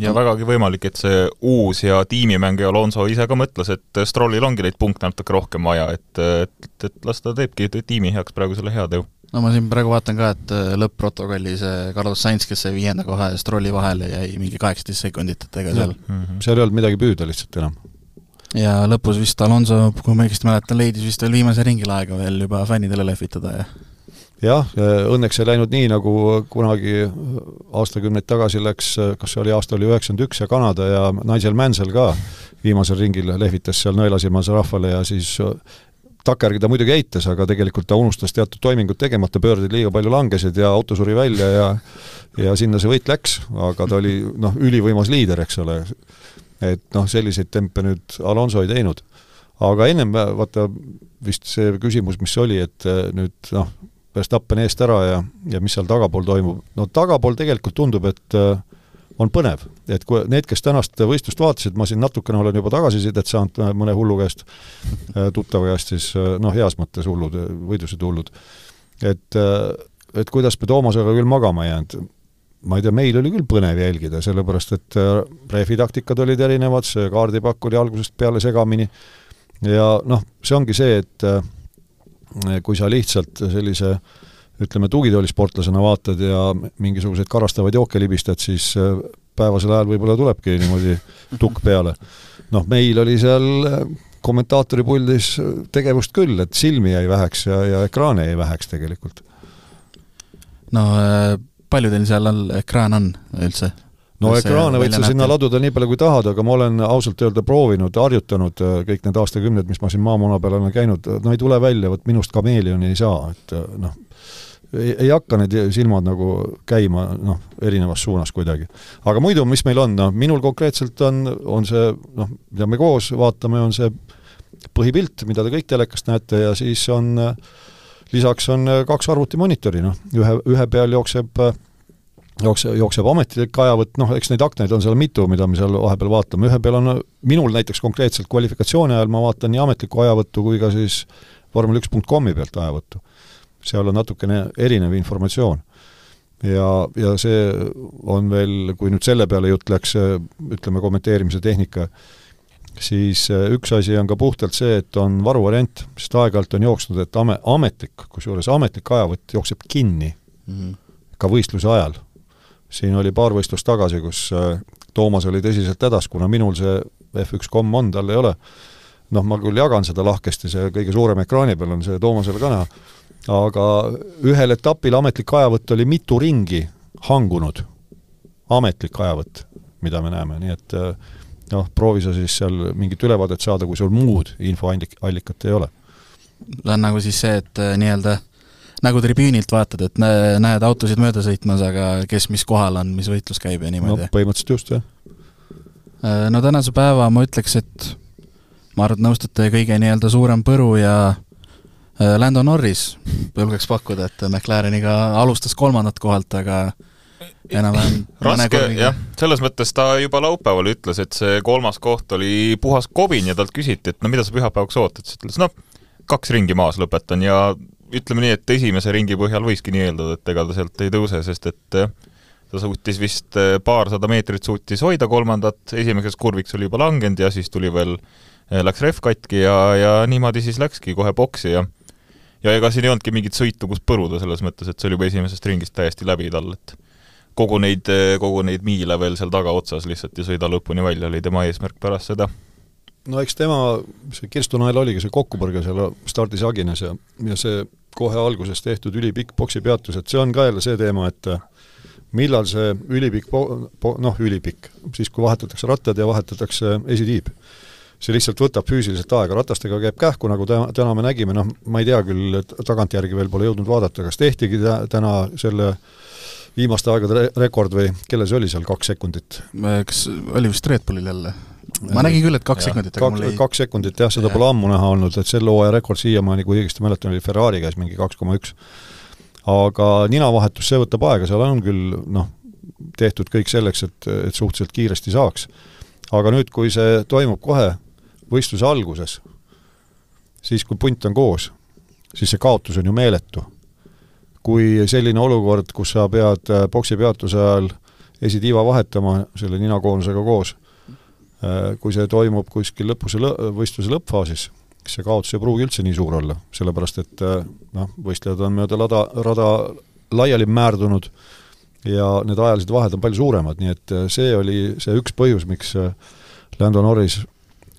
ja vägagi võimalik, et see uus ja tiimimängija Alonso ise ka mõtles, et Strollil ongi neid punkte natuke rohkem vaja, et, et, et las ta teebki tiimi heaks praegu selle heateo. No ma siin praegu vaatan ka, et äh, lõpp-protokollis Carlos Sainz, kes sai viienda koha ja Strolli vahele, jäi mingi kaheksateist sekundit, et ega seal mm -hmm. seal ei olnud midagi püüda lihtsalt enam. ja lõpus vist Alonso, kui ma õigesti mäletan, leidis vist veel viimase ringil aega veel juba fännidele lehvitada ja jah, õnneks ei läinud nii, nagu kunagi aastakümneid tagasi läks, kas see oli, aasta oli üheksakümmend üks ja Kanada ja Nigel Mansell ka viimasel ringil lehvitas seal nõelasilmas rahvale ja siis takkajärgi ta muidugi eitas, aga tegelikult ta unustas teatud toimingud tegemata, pöörded liiga palju langesid ja auto suri välja ja ja sinna see võit läks, aga ta oli noh, ülivõimas liider, eks ole. et noh, selliseid tempe nüüd Alonso ei teinud. aga ennem vaata vist see küsimus, mis oli, et nüüd noh, Verstappen eest ära ja, ja mis seal tagapool toimub, no tagapool tegelikult tundub, et äh, on põnev, et kui need, kes tänast võistlust vaatasid, ma siin natukene olen juba tagasisidet saanud mõne hullu käest, äh, tuttava käest siis äh, noh, heas mõttes hullud, võidused hullud. et, et kuidas me Toomasega küll magama jäänud, ma ei tea, meil oli küll põnev jälgida, sellepärast et rehvi taktikad olid erinevad, see kaardipakk oli algusest peale segamini. Ja noh, see ongi see, et kui sa lihtsalt sellise ütleme, tugitoolisportlasena vaatad ja mingisuguseid karastavaid jooke libistad, siis äh, päevasel ajal võib-olla tulebki niimoodi tukk peale. noh, meil oli seal äh, kommentaatori puldis tegevust küll, et silmi jäi väheks ja, ja ekraane jäi väheks tegelikult. no äh, palju teil seal all ekraan on üldse? no ekraane võid sa sinna laduda nii palju, kui tahad, aga ma olen ausalt öelda proovinud, harjutanud äh, kõik need aastakümned, mis ma siin maamuna peal olen käinud, no ei tule välja, vot minust kameelioni ei saa, et äh, noh, ei, ei hakka need silmad nagu käima noh, erinevas suunas kuidagi. aga muidu, mis meil on, noh, minul konkreetselt on, on see noh, mida me koos vaatame, on see põhipilt, mida te kõik telekast näete ja siis on lisaks on kaks arvutimonitori, noh, ühe, ühe peal jookseb äh, jookse, jookseb ametlik ajavõtt, noh, eks neid aknaid on seal mitu, mida me seal vahepeal vaatame, ühe peal on minul näiteks konkreetselt kvalifikatsiooni ajal ma vaatan nii ametlikku ajavõttu kui ka siis vormel üks punkt komi pealt ajavõttu. Seal on natukene erinev informatsioon. ja, ja see on veel, kui nüüd selle peale jutt läks, ütleme, kommenteerimise tehnika, siis üks asi on ka puhtalt see, et on varuvariant, sest aeg-ajalt on jooksnud, et ame-, ametlik, kusjuures ametlik ajavõtt jookseb kinni mm -hmm. ka võistluse ajal siin oli paar võistlust tagasi, kus äh, Toomas oli tõsiselt hädas, kuna minul see F1.com on, tal ei ole, noh, ma küll jagan seda lahkesti, see kõige suurem ekraani peal on see Toomasele ka näha, aga ühel etapil ametlik ajavõtt oli mitu ringi hangunud, ametlik ajavõtt, mida me näeme, nii et äh, noh, proovi sa siis seal mingit ülevaadet saada, kui sul muud infoallikat ei ole. see on nagu siis see, et äh, nii-öelda nagu tribüünilt vaatad, et näed autosid mööda sõitmas, aga kes mis kohal on, mis võitlus käib ja niimoodi. no põhimõtteliselt just, jah. No tänase päeva ma ütleks, et ma arvan, et nõustute kõige nii-öelda suurem põru ja Lando Norris, julgeks pakkuda, et McLareniga alustas kolmandat kohalt, aga enam-vähem raske, jah, selles mõttes ta juba laupäeval ütles, et see kolmas koht oli puhas kobin ja talt küsiti, et no mida sa pühapäevaks ootad, siis ütles noh, kaks ringi maas lõpetan ja ütleme nii, et esimese ringi põhjal võiski nii eeldada, et ega ta sealt ei tõuse, sest et eh, ta suutis vist eh, paarsada meetrit suutis hoida kolmandat, esimeseks kurviks oli juba langenud ja siis tuli veel, eh, läks rehv katki ja, ja niimoodi siis läkski kohe boksi ja ja ega siin ei olnudki mingit sõitu, kus põruda, selles mõttes, et see oli juba esimesest ringist täiesti läbi tal, et kogu neid, kogu neid miile veel seal tagaotsas lihtsalt ja sõida lõpuni välja, oli tema eesmärk pärast seda. no eks tema, see Kirstu Nael oligi see kokkupõrge seal stardis Agines ja, ja see kohe alguses tehtud ülipikk poksipeatus, et see on ka jälle see teema, et millal see ülipikk po-, po-, noh, ülipikk, siis kui vahetatakse rattad ja vahetatakse esitiib. See lihtsalt võtab füüsiliselt aega, ratastega käib kähku, nagu täna, täna me nägime, noh, ma ei tea küll, tagantjärgi veel pole jõudnud vaadata, kas tehtigi tä-, täna selle äh, viimaste aegade re rekord või kellel see oli seal, kaks sekundit? kas oli vist Red Bullil jälle? ma nägin küll, et kaks ja, sekundit, aga kaks, mul ei kaks sekundit jah, seda ja. pole ammu näha olnud, et selle hooaja rekord siiamaani, kui õigesti mäletan, oli Ferrari käes mingi kaks koma üks. aga ninavahetus, see võtab aega, seal on küll noh, tehtud kõik selleks, et, et suhteliselt kiiresti saaks. aga nüüd, kui see toimub kohe võistluse alguses, siis kui punt on koos, siis see kaotus on ju meeletu. Kui selline olukord, kus sa pead äh, poksipeatuse ajal esitiiva vahetama selle ninakoonusega koos, äh, kui see toimub kuskil lõpuse lõ-, võistluse lõppfaasis, siis see kaotus ei pruugi üldse nii suur olla, sellepärast et äh, noh, võistlejad on mööda lada, rada laiali määrdunud ja need ajalised vahed on palju suuremad, nii et see oli see üks põhjus, miks Lando Norris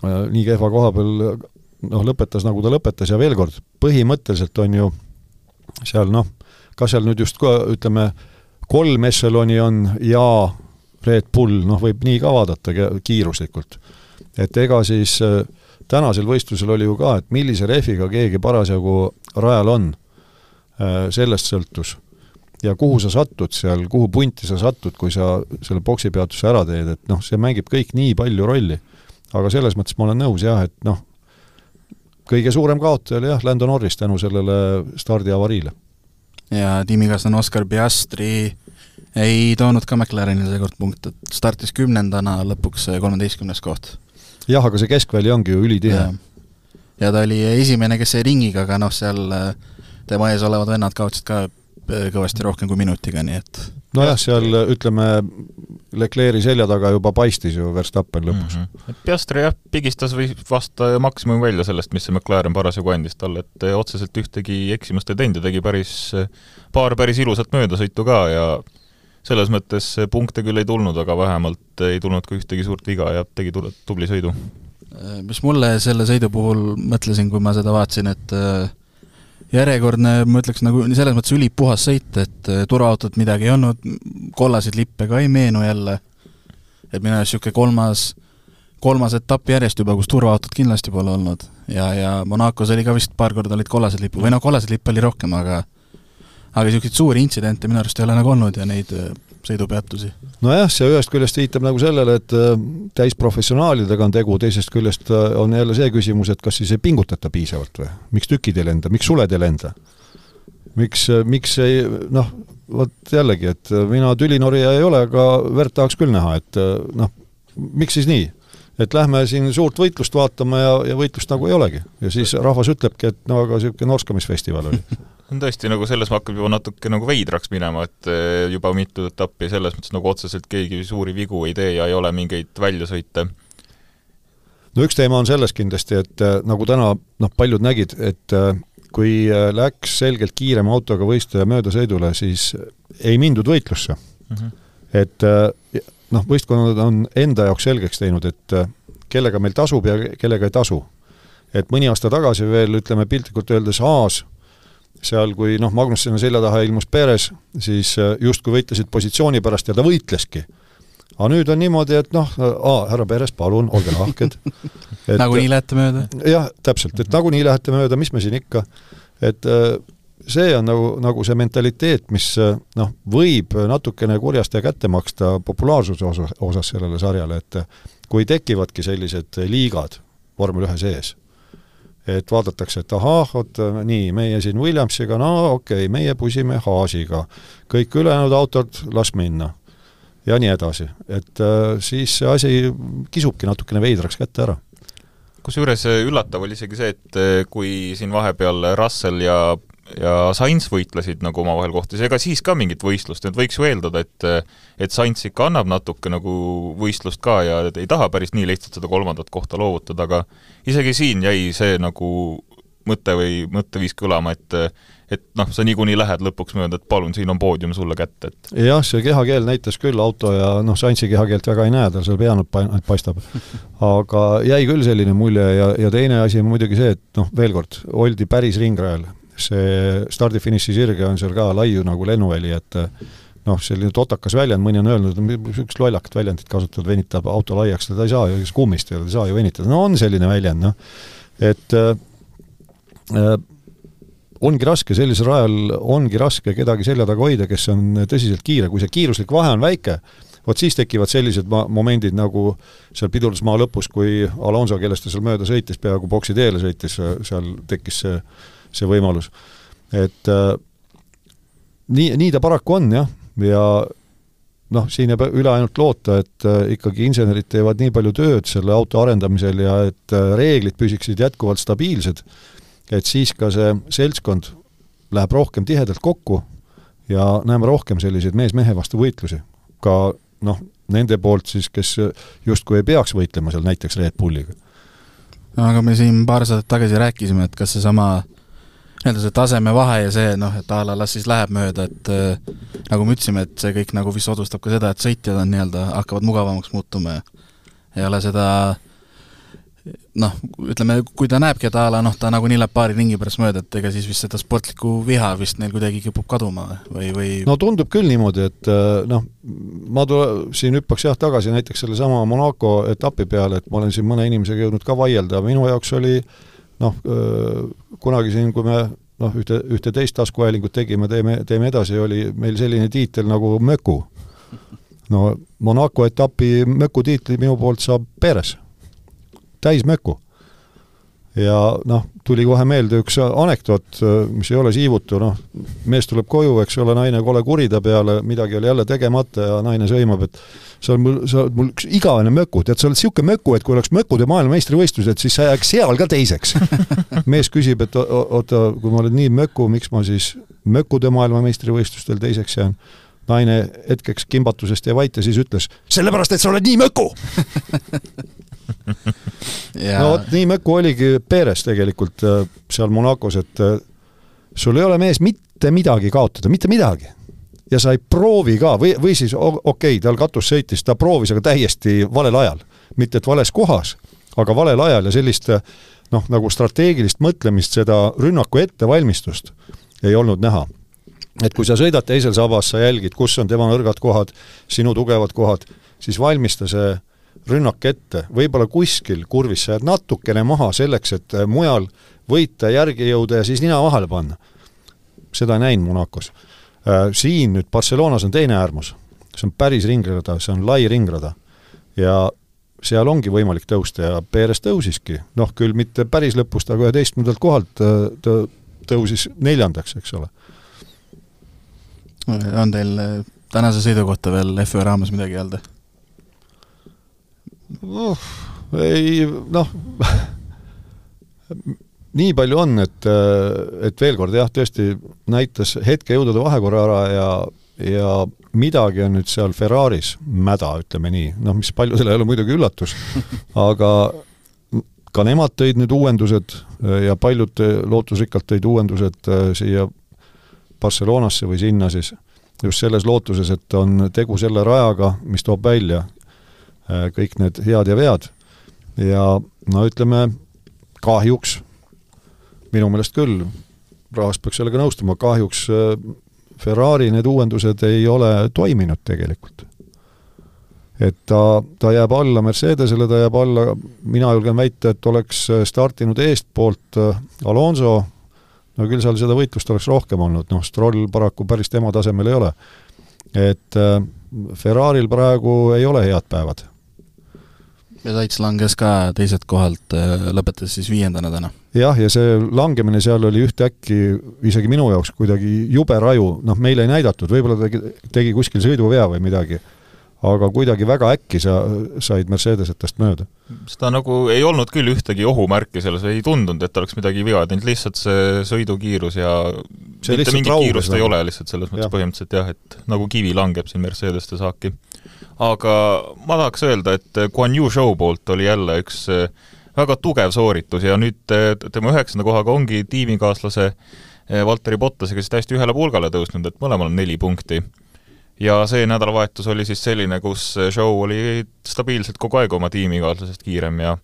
nii kehva koha peal noh, lõpetas nagu ta lõpetas ja veel kord, põhimõtteliselt on ju seal noh, kas seal nüüd just ka ütleme, kolm ešeloni on ja Red Bull, noh, võib nii ka vaadata kiiruslikult. et ega siis äh, tänasel võistlusel oli ju ka, et millise rehviga keegi parasjagu rajal on, äh, sellest sõltus. ja kuhu sa satud seal, kuhu punti sa satud, kui sa selle poksipeatuse ära teed, et noh, see mängib kõik nii palju rolli. Aga selles mõttes ma olen nõus jah, et noh, kõige suurem kaotaja oli jah, Lando Norris tänu sellele stardiavariile ja tiimikaaslane Oskar Piastri ei toonud ka McLarenile seekord punkte, startis kümnendana, lõpuks kolmeteistkümnes koht. jah, aga see keskväli ongi ju ülitihe. ja ta oli esimene, kes jäi ringiga, aga noh, seal äh, tema ees olevad vennad kaotasid ka kõvasti rohkem kui minutiga, nii et nojah, seal ütleme, Leclerc'i selja taga juba paistis ju Verstappen lõpus mm. -hmm. Piastri jah, pigistas või vasta maksimum välja sellest, mis see McLaren parasjagu andis talle, et eh, otseselt ühtegi eksimust ei teinud ja tegi päris, paar päris ilusat möödasõitu ka ja selles mõttes punkte küll ei tulnud, aga vähemalt ei tulnud ka ühtegi suurt viga ja tegi tubli sõidu. mis mulle selle sõidu puhul mõtlesin, kui ma seda vaatasin, et äh, järjekordne, ma ütleks nagu selles mõttes ülipuhas sõit, et äh, turvaautot midagi ei olnud, kollaseid lippe ka ei meenu jälle, et minu arust niisugune kolmas, kolmas etapp järjest juba, kus turvaautot kindlasti pole olnud. Ja, ja Monacos oli ka vist paar korda olid kollased lipud, või noh, kollaseid lippe oli rohkem, aga aga niisuguseid suuri intsidente minu arust ei ole nagu olnud ja neid äh, sõidupeatusi. nojah, see ühest küljest viitab nagu sellele, et äh, täisprofessionaalidega on tegu, teisest küljest äh, on jälle see küsimus, et kas siis ei pingutata piisavalt või? miks tükid ei lenda, miks suled ei lenda? miks, äh, miks ei noh, vot jällegi, et mina tülinorija ei ole, aga verd tahaks küll näha, et noh, miks siis nii? et lähme siin suurt võitlust vaatama ja, ja võitlust nagu ei olegi. ja siis rahvas ütlebki, et no aga niisugune norskamisfestival oli on tõesti nagu selles hakkab juba natuke nagu veidraks minema, et eh, juba mitu etappi selles mõttes nagu otseselt keegi suuri vigu ei tee ja ei ole mingeid väljasõite. no üks teema on selles kindlasti, et eh, nagu täna noh, paljud nägid, et eh, kui läks selgelt kiirema autoga võistleja möödasõidule, siis ei mindud võitlusse mm. -hmm. et noh, võistkonnad on enda jaoks selgeks teinud, et kellega meil tasub ja kellega ei tasu. et mõni aasta tagasi veel, ütleme piltlikult öeldes, Haas seal, kui noh, Magnusseni selja taha ilmus Perez, siis äh, justkui võitlesid positsiooni pärast ja ta võitleski. aga nüüd on niimoodi, et noh, härra Perez, palun, olge lahked nagunii lähete mööda? jah, täpselt, et nagunii lähete mööda, mis me siin ikka, et äh, see on nagu, nagu see mentaliteet, mis äh, noh, võib natukene kurjasti kätte maksta populaarsuse osas, osas sellele sarjale, et kui tekivadki sellised liigad, vormel ühe sees. Et vaadatakse, et ahah, vot nii, meie siin Williamsiga, no okei okay,, meie pusime Haasiga, kõik ülejäänud autod, las minna. ja nii edasi, et äh, siis see asi kisubki natukene veidraks kätte ära. Kusjuures üllatav oli isegi see, et äh, kui siin vahepeal Russell ja ja Sainz võitlesid nagu omavahel kohtus, ega siis ka mingit võistlust, et võiks ju eeldada, et et Sainz ikka annab natuke nagu võistlust ka ja ei taha päris nii lihtsalt seda kolmandat kohta loovutada, aga isegi siin jäi see nagu mõte või mõtteviis kõlama, et et noh, sa niikuinii lähed lõpuks mööda, et palun, siin on poodium sulle kätte, et jah, see kehakeel näitas küll auto ja noh, Sainzi kehakeelt väga ei näe, tal seal pea ainult paistab. aga jäi küll selline mulje ja, ja teine asi on muidugi see, et noh, veel kord, oldi päris ringrajal see stardi-finiši sirge on seal ka laiu nagu lennuväli, et noh, selline totakas väljend, mõni on öelnud, niisugust lollakat väljendit kasutad, venitab auto laiaks, teda ei saa ju, kummist ei ole, ta ei saa ju venitada, no on selline väljend, noh. et äh, ongi raske, sellisel rajal ongi raske kedagi selja taga hoida, kes on tõsiselt kiire, kui see kiiruslik vahe on väike, vot siis tekivad sellised ma-, momendid nagu seal pidurdusmaa lõpus, kui Alonso, kellest ta seal mööda sõitis, peaaegu boksi teele sõitis, seal tekkis see see võimalus. et äh, nii, nii ta paraku on jah, ja noh, siin jääb üle ainult loota, et äh, ikkagi insenerid teevad nii palju tööd selle auto arendamisel ja et äh, reeglid püsiksid jätkuvalt stabiilsed, et siis ka see seltskond läheb rohkem tihedalt kokku ja näeme rohkem selliseid mees mehe vastu võitlusi. ka noh, nende poolt siis, kes justkui ei peaks võitlema seal näiteks Red Bulliga. aga me siin paar saadet tagasi rääkisime, et kas seesama nii-öelda see tasemevahe ja see noh, et a la las siis läheb mööda, et äh, nagu me ütlesime, et see kõik nagu vist soodustab ka seda, et sõitjad on nii-öelda, hakkavad mugavamaks muutuma ja ei ole seda noh, ütleme, kui ta näebki, et a la noh, ta nagunii läheb paari ringi pärast mööda, et ega siis vist seda sportlikku viha vist neil kuidagi kipub kaduma või, või no tundub küll niimoodi, et äh, noh, ma tule-, siin hüppaks jah tagasi näiteks sellesama Monaco etapi peale, et ma olen siin mõne inimesega jõudnud ka vaielda, minu jaoks oli äh, noh, kunagi siin, kui me noh, ühte, ühte teist taskuhäälingut tegime, teeme, teeme edasi, oli meil selline tiitel nagu Möku. no Monaco etapi Möku tiitli minu poolt saab Perez, täis Möku. Ja noh, tuli kohe meelde üks anekdoot, mis ei ole siivutu, noh, mees tuleb koju, eks ole, naine kole kuri ta peale, midagi oli jälle tegemata ja naine sõimab, et sa oled mul, sa oled mul üks igavene möku, tead, sa oled niisugune möku, et kui oleks mökude maailmameistrivõistlused, siis sa jääks seal ka teiseks mees küsib, et oota, kui ma olen nii möku, miks ma siis mökude maailmameistrivõistlustel teiseks jään? naine hetkeks kimbatusest jäi vait ja siis ütles, sellepärast, et sa oled nii möku. no vot, nii möku oligi Perez tegelikult äh, seal Monacos, et äh, sul ei ole mees mitte midagi kaotada, mitte midagi ja sa ei proovi ka või, või siis okei okay,, tal katus sõitis, ta proovis, aga täiesti valel ajal. mitte et vales kohas, aga valel ajal ja sellist noh, nagu strateegilist mõtlemist, seda rünnaku ettevalmistust ei olnud näha. et kui sa sõidad teisel sabas, sa jälgid, kus on tema nõrgad kohad, sinu tugevad kohad, siis valmista see rünnak ette, võib-olla kuskil kurvis sa jääd natukene maha selleks, et mujal võita, järgi jõuda ja siis nina vahele panna. seda ei näinud Monacos. Äh, siin nüüd Barcelonas on teine äärmus, see on päris ringrada, see on lai ringrada. Ja seal ongi võimalik tõusta ja Perez tõusiski, noh küll mitte päris lõpust, aga üheteistkümnendalt kohalt äh, ta tõusis neljandaks, eks ole. on teil äh, tänase sõidu kohta veel F1 raames midagi öelda uh,? ei noh nii palju on, et, et veel kord jah, tõesti näitas hetkejõudude vahekorra ära ja, ja midagi on nüüd seal Ferraris mäda, ütleme nii, noh, mis paljudele ei ole muidugi üllatus, aga ka nemad tõid nüüd uuendused ja paljud lootusrikkalt tõid uuendused äh, siia Barcelonasse või sinna siis, just selles lootuses, et on tegu selle rajaga, mis toob välja kõik need head ja vead. ja no ütleme, kahjuks minu meelest küll, rahvas peaks sellega nõustuma, kahjuks äh, Ferrari need uuendused ei ole toiminud tegelikult. et ta, ta jääb alla Mercedesele, ta jääb alla, mina julgen väita, et oleks äh, startinud eestpoolt äh, Alonso, no küll seal seda võitlust oleks rohkem olnud, noh, Stroll paraku päris tema tasemel ei ole. et Ferraril praegu ei ole head päevad ja Taits langes ka teiselt kohalt, lõpetas siis viiendana täna. jah, ja see langemine seal oli ühtäkki isegi minu jaoks kuidagi jube raju, noh, meile ei näidatud, võib-olla ta tegi, tegi kuskil sõiduvea või midagi aga kuidagi väga äkki sa said Mercedesetest mööda. seda nagu ei olnud küll ühtegi ohumärki selles, ei tundunud, et oleks midagi viga teinud, lihtsalt see sõidukiirus ja see mitte mingit kiirust ei ole lihtsalt selles mõttes ja. põhimõtteliselt jah, et nagu kivi langeb siin Mercedeste saaki. aga ma tahaks öelda, et Guan Yu show poolt oli jälle üks eh, väga tugev sooritus ja nüüd eh, tema üheksanda kohaga ongi tiimikaaslase eh, Valteri Bottasega siis täiesti ühele pulgale tõusnud, et mõlemal on neli punkti ja see nädalavahetus oli siis selline, kus show oli stabiilselt kogu aeg oma tiimikaaslasest kiirem ja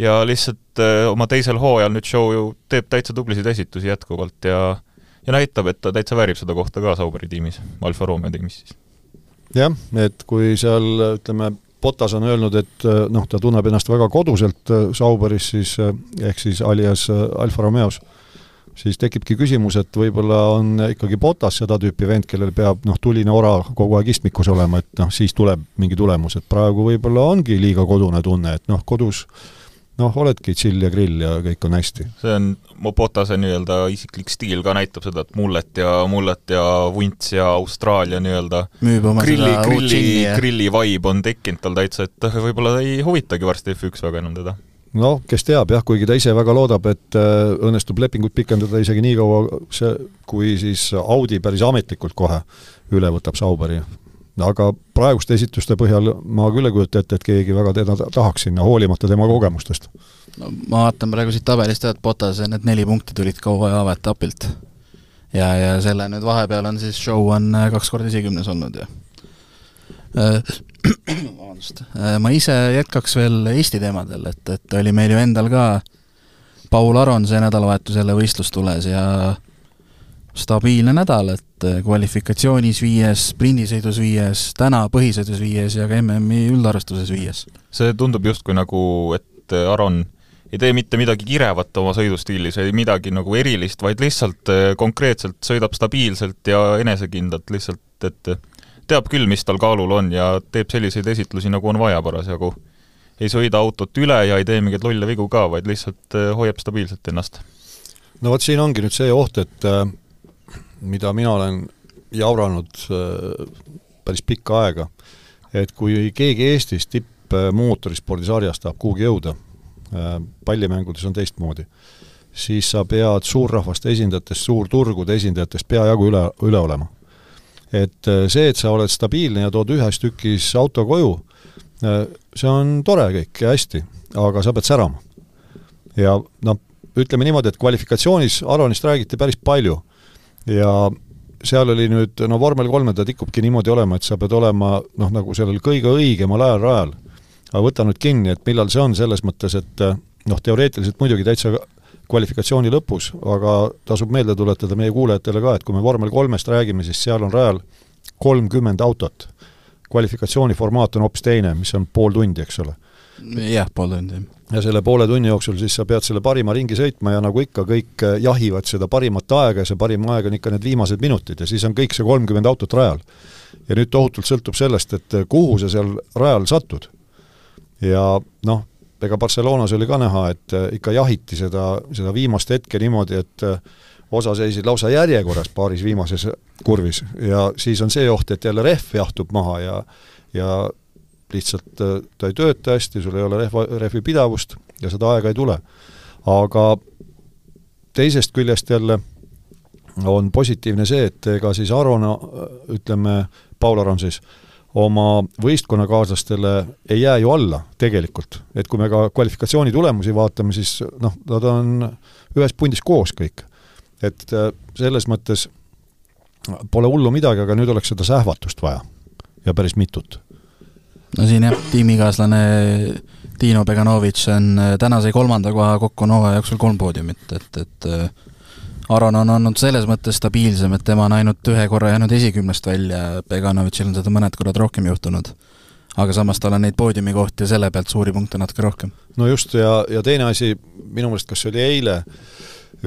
ja lihtsalt äh, oma teisel hooajal nüüd show ju teeb täitsa tublisid esitusi jätkuvalt ja ja näitab, et ta täitsa väärib seda kohta ka Sauberi tiimis, Alfa Romeo tiimis siis. jah, et kui seal ütleme, Potas on öelnud, et äh, noh, ta tunneb ennast väga koduselt äh, Sauberis siis, ehk siis alias Alfa Romeos siis tekibki küsimus, et võib-olla on ikkagi Botas seda tüüpi vend, kellel peab noh, tuline ora kogu aeg istmikus olema, et noh, siis tuleb mingi tulemus, et praegu võib-olla ongi liiga kodune tunne, et noh, kodus noh, oledki chill ja grill ja kõik on hästi. see on, mu Botase nii-öelda isiklik stiil ka näitab seda, et mullet ja, mullet ja vunts ja Austraalia nii-öelda grilli, grilli, grilli vibe on tekkinud tal täitsa, et võib-olla ei huvitagi varsti F1 väga enam teda noh, kes teab jah, kuigi ta ise väga loodab, et äh, õnnestub lepingut pikendada isegi nii kaua, see, kui siis Audi päris ametlikult kohe üle võtab Sauberi. aga praeguste esituste põhjal ma küll ei kujuta ette, et keegi väga teda tahaks sinna, hoolimata tema kogemustest. no ma vaatan praegu siit tabelist jah, et Botase need neli punkti tulid ka hooaja avetapilt. ja, ja selle nüüd vahepeal on siis show on äh, kaks korda esikümnes olnud ja äh, vabandust, äh, ma ise jätkaks veel Eesti teemadel, et, et oli meil ju endal ka Paul Aron see nädalavahetus jälle võistlustules ja stabiilne nädal, et äh, kvalifikatsioonis viies, sprindisõidus viies, täna põhisõidus viies ja ka MM-i üldarvestuses viies. see tundub justkui nagu, et Aron ei tee mitte midagi kirevat oma sõidustiilis või midagi nagu erilist, vaid lihtsalt äh, konkreetselt sõidab stabiilselt ja enesekindlalt lihtsalt, et teab küll, mis tal kaalul on ja teeb selliseid esitlusi, nagu on vaja parasjagu. ei sõida autot üle ja ei tee mingeid lolle vigu ka, vaid lihtsalt äh, hoiab stabiilselt ennast. no vot, siin ongi nüüd see oht, et äh, mida mina olen jauranud äh, päris pikka aega, et kui keegi Eestis tippmootorispordisarjas tahab kuhugi jõuda, pallimängudes on teistmoodi, siis sa pead suurrahvaste esindajatest, suurturgude esindajatest peajagu üle, üle olema et äh, see, et sa oled stabiilne ja tood ühes tükis auto koju, äh, see on tore kõik ja hästi, aga sa pead särama. ja noh, ütleme niimoodi, et kvalifikatsioonis Aronist räägiti päris palju ja seal oli nüüd, no vormel kolme ta tikubki niimoodi olema, et sa pead olema noh, nagu sellel kõige õigemal ajal rajal. aga võta nüüd kinni, et millal see on, selles mõttes, et noh, teoreetiliselt muidugi täitsa kvalifikatsiooni lõpus, aga tasub meelde tuletada meie kuulajatele ka, et kui me vormel kolmest räägime, siis seal on rajal kolmkümmend autot. kvalifikatsiooni formaat on hoopis teine, mis on pool tundi, eks ole. jah, pool tundi. ja selle poole tunni jooksul siis sa pead selle parima ringi sõitma ja nagu ikka, kõik eh, jahivad seda parimat aega ja see parim aeg on ikka need viimased minutid ja siis on kõik see kolmkümmend autot rajal. ja nüüd tohutult sõltub sellest, et eh, kuhu sa seal rajal satud. ja noh, ega Barcelonas oli ka näha, et äh, ikka jahiti seda, seda viimast hetke niimoodi, et äh, osa seisid lausa järjekorras paaris viimases kurvis ja siis on see oht, et jälle rehv jahtub maha ja ja lihtsalt äh, ta ei tööta hästi, sul ei ole rehva, rehvi pidavust ja seda aega ei tule. aga teisest küljest jälle on positiivne see, et ega siis Arona, ütleme, Paul Aron siis, oma võistkonnakaaslastele ei jää ju alla tegelikult. et kui me ka kvalifikatsiooni tulemusi vaatame, siis noh, nad on ühes pundis koos kõik. et äh, selles mõttes pole hullu midagi, aga nüüd oleks seda sähvatust vaja ja päris mitut. no siin jah, tiimikaaslane Dino Beganovitš on, äh, täna sai kolmanda koha kokku on hooaja jooksul kolm poodiumit, et, et äh, Aron on olnud selles mõttes stabiilsem, et tema on ainult ühe korra jäänud esikümnest välja, Beganovitšil on seda mõned korrad rohkem juhtunud. aga samas tal on neid poodiumikohti ja selle pealt suuri punkte natuke rohkem. no just, ja, ja teine asi, minu meelest kas oli eile,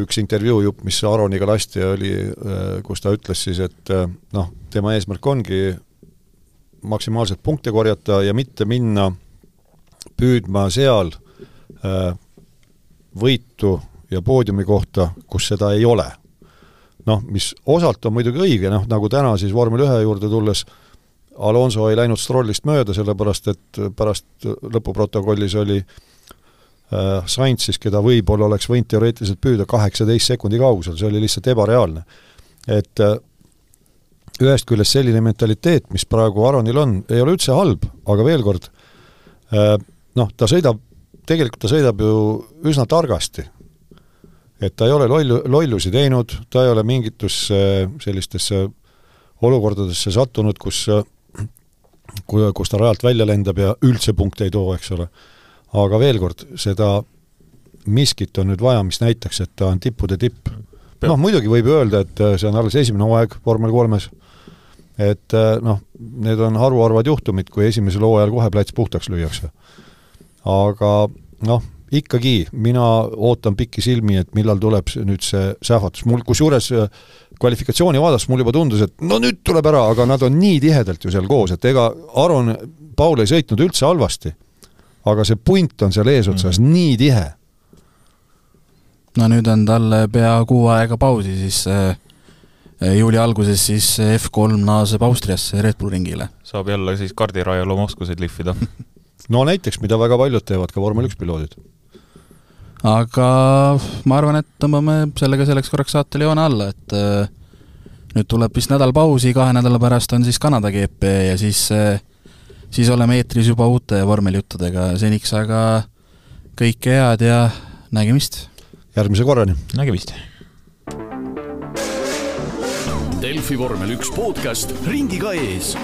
üks intervjuu jupp, mis Aroniga lasti, oli, äh, kus ta ütles siis, et äh, noh, tema eesmärk ongi maksimaalselt punkte korjata ja mitte minna püüdma seal äh, võitu ja poodiumi kohta, kus seda ei ole. noh, mis osalt on muidugi õige, noh nagu täna siis vormel ühe juurde tulles, Alonso ei läinud Strollist mööda, sellepärast et pärast lõpuprotokollis oli äh, Sainz siis, keda võib-olla oleks võinud teoreetiliselt püüda kaheksateist sekundi kaugusel, see oli lihtsalt ebareaalne. et äh, ühest küljest selline mentaliteet, mis praegu Aronil on, ei ole üldse halb, aga veel kord, äh, noh, ta sõidab, tegelikult ta sõidab ju üsna targasti. Et ta ei ole lollu, lollusi teinud, ta ei ole mingitusse sellistesse olukordadesse sattunud, kus kui, kus ta rajalt välja lendab ja üldse punkte ei too, eks ole. aga veel kord, seda miskit on nüüd vaja, mis näitaks, et ta on tippude tipp. noh, muidugi võib öelda, et see on alles esimene hooaeg vormel kolmes, et noh, need on haruharvad juhtumid, kui esimesel hooajal kohe plats puhtaks lüüakse. aga noh, ikkagi mina ootan pikisilmi, et millal tuleb see, nüüd see sähvatus, mul kusjuures kvalifikatsiooni vaadates mul juba tundus, et no nüüd tuleb ära, aga nad on nii tihedalt ju seal koos, et ega Aron Paul ei sõitnud üldse halvasti. aga see punt on seal eesotsas mm -hmm. nii tihe. no nüüd on talle pea kuu aega pausi, siis äh, juuli alguses siis F3 naaseb Austriasse Red Bull ringile. saab jälle siis kardirajal oma oskuseid lihvida no näiteks, mida väga paljud teevad, ka vormel üks piloodid aga ma arvan, et tõmbame sellega selleks korraks saatele joone alla, et äh, nüüd tuleb vist nädal pausi, kahe nädala pärast on siis Kanada GP ja siis, äh, siis oleme eetris juba uute vormelijuttudega, seniks aga kõike head ja nägemist! järgmise korrani! nägemist! Delfi vormel üks podcast ringiga ees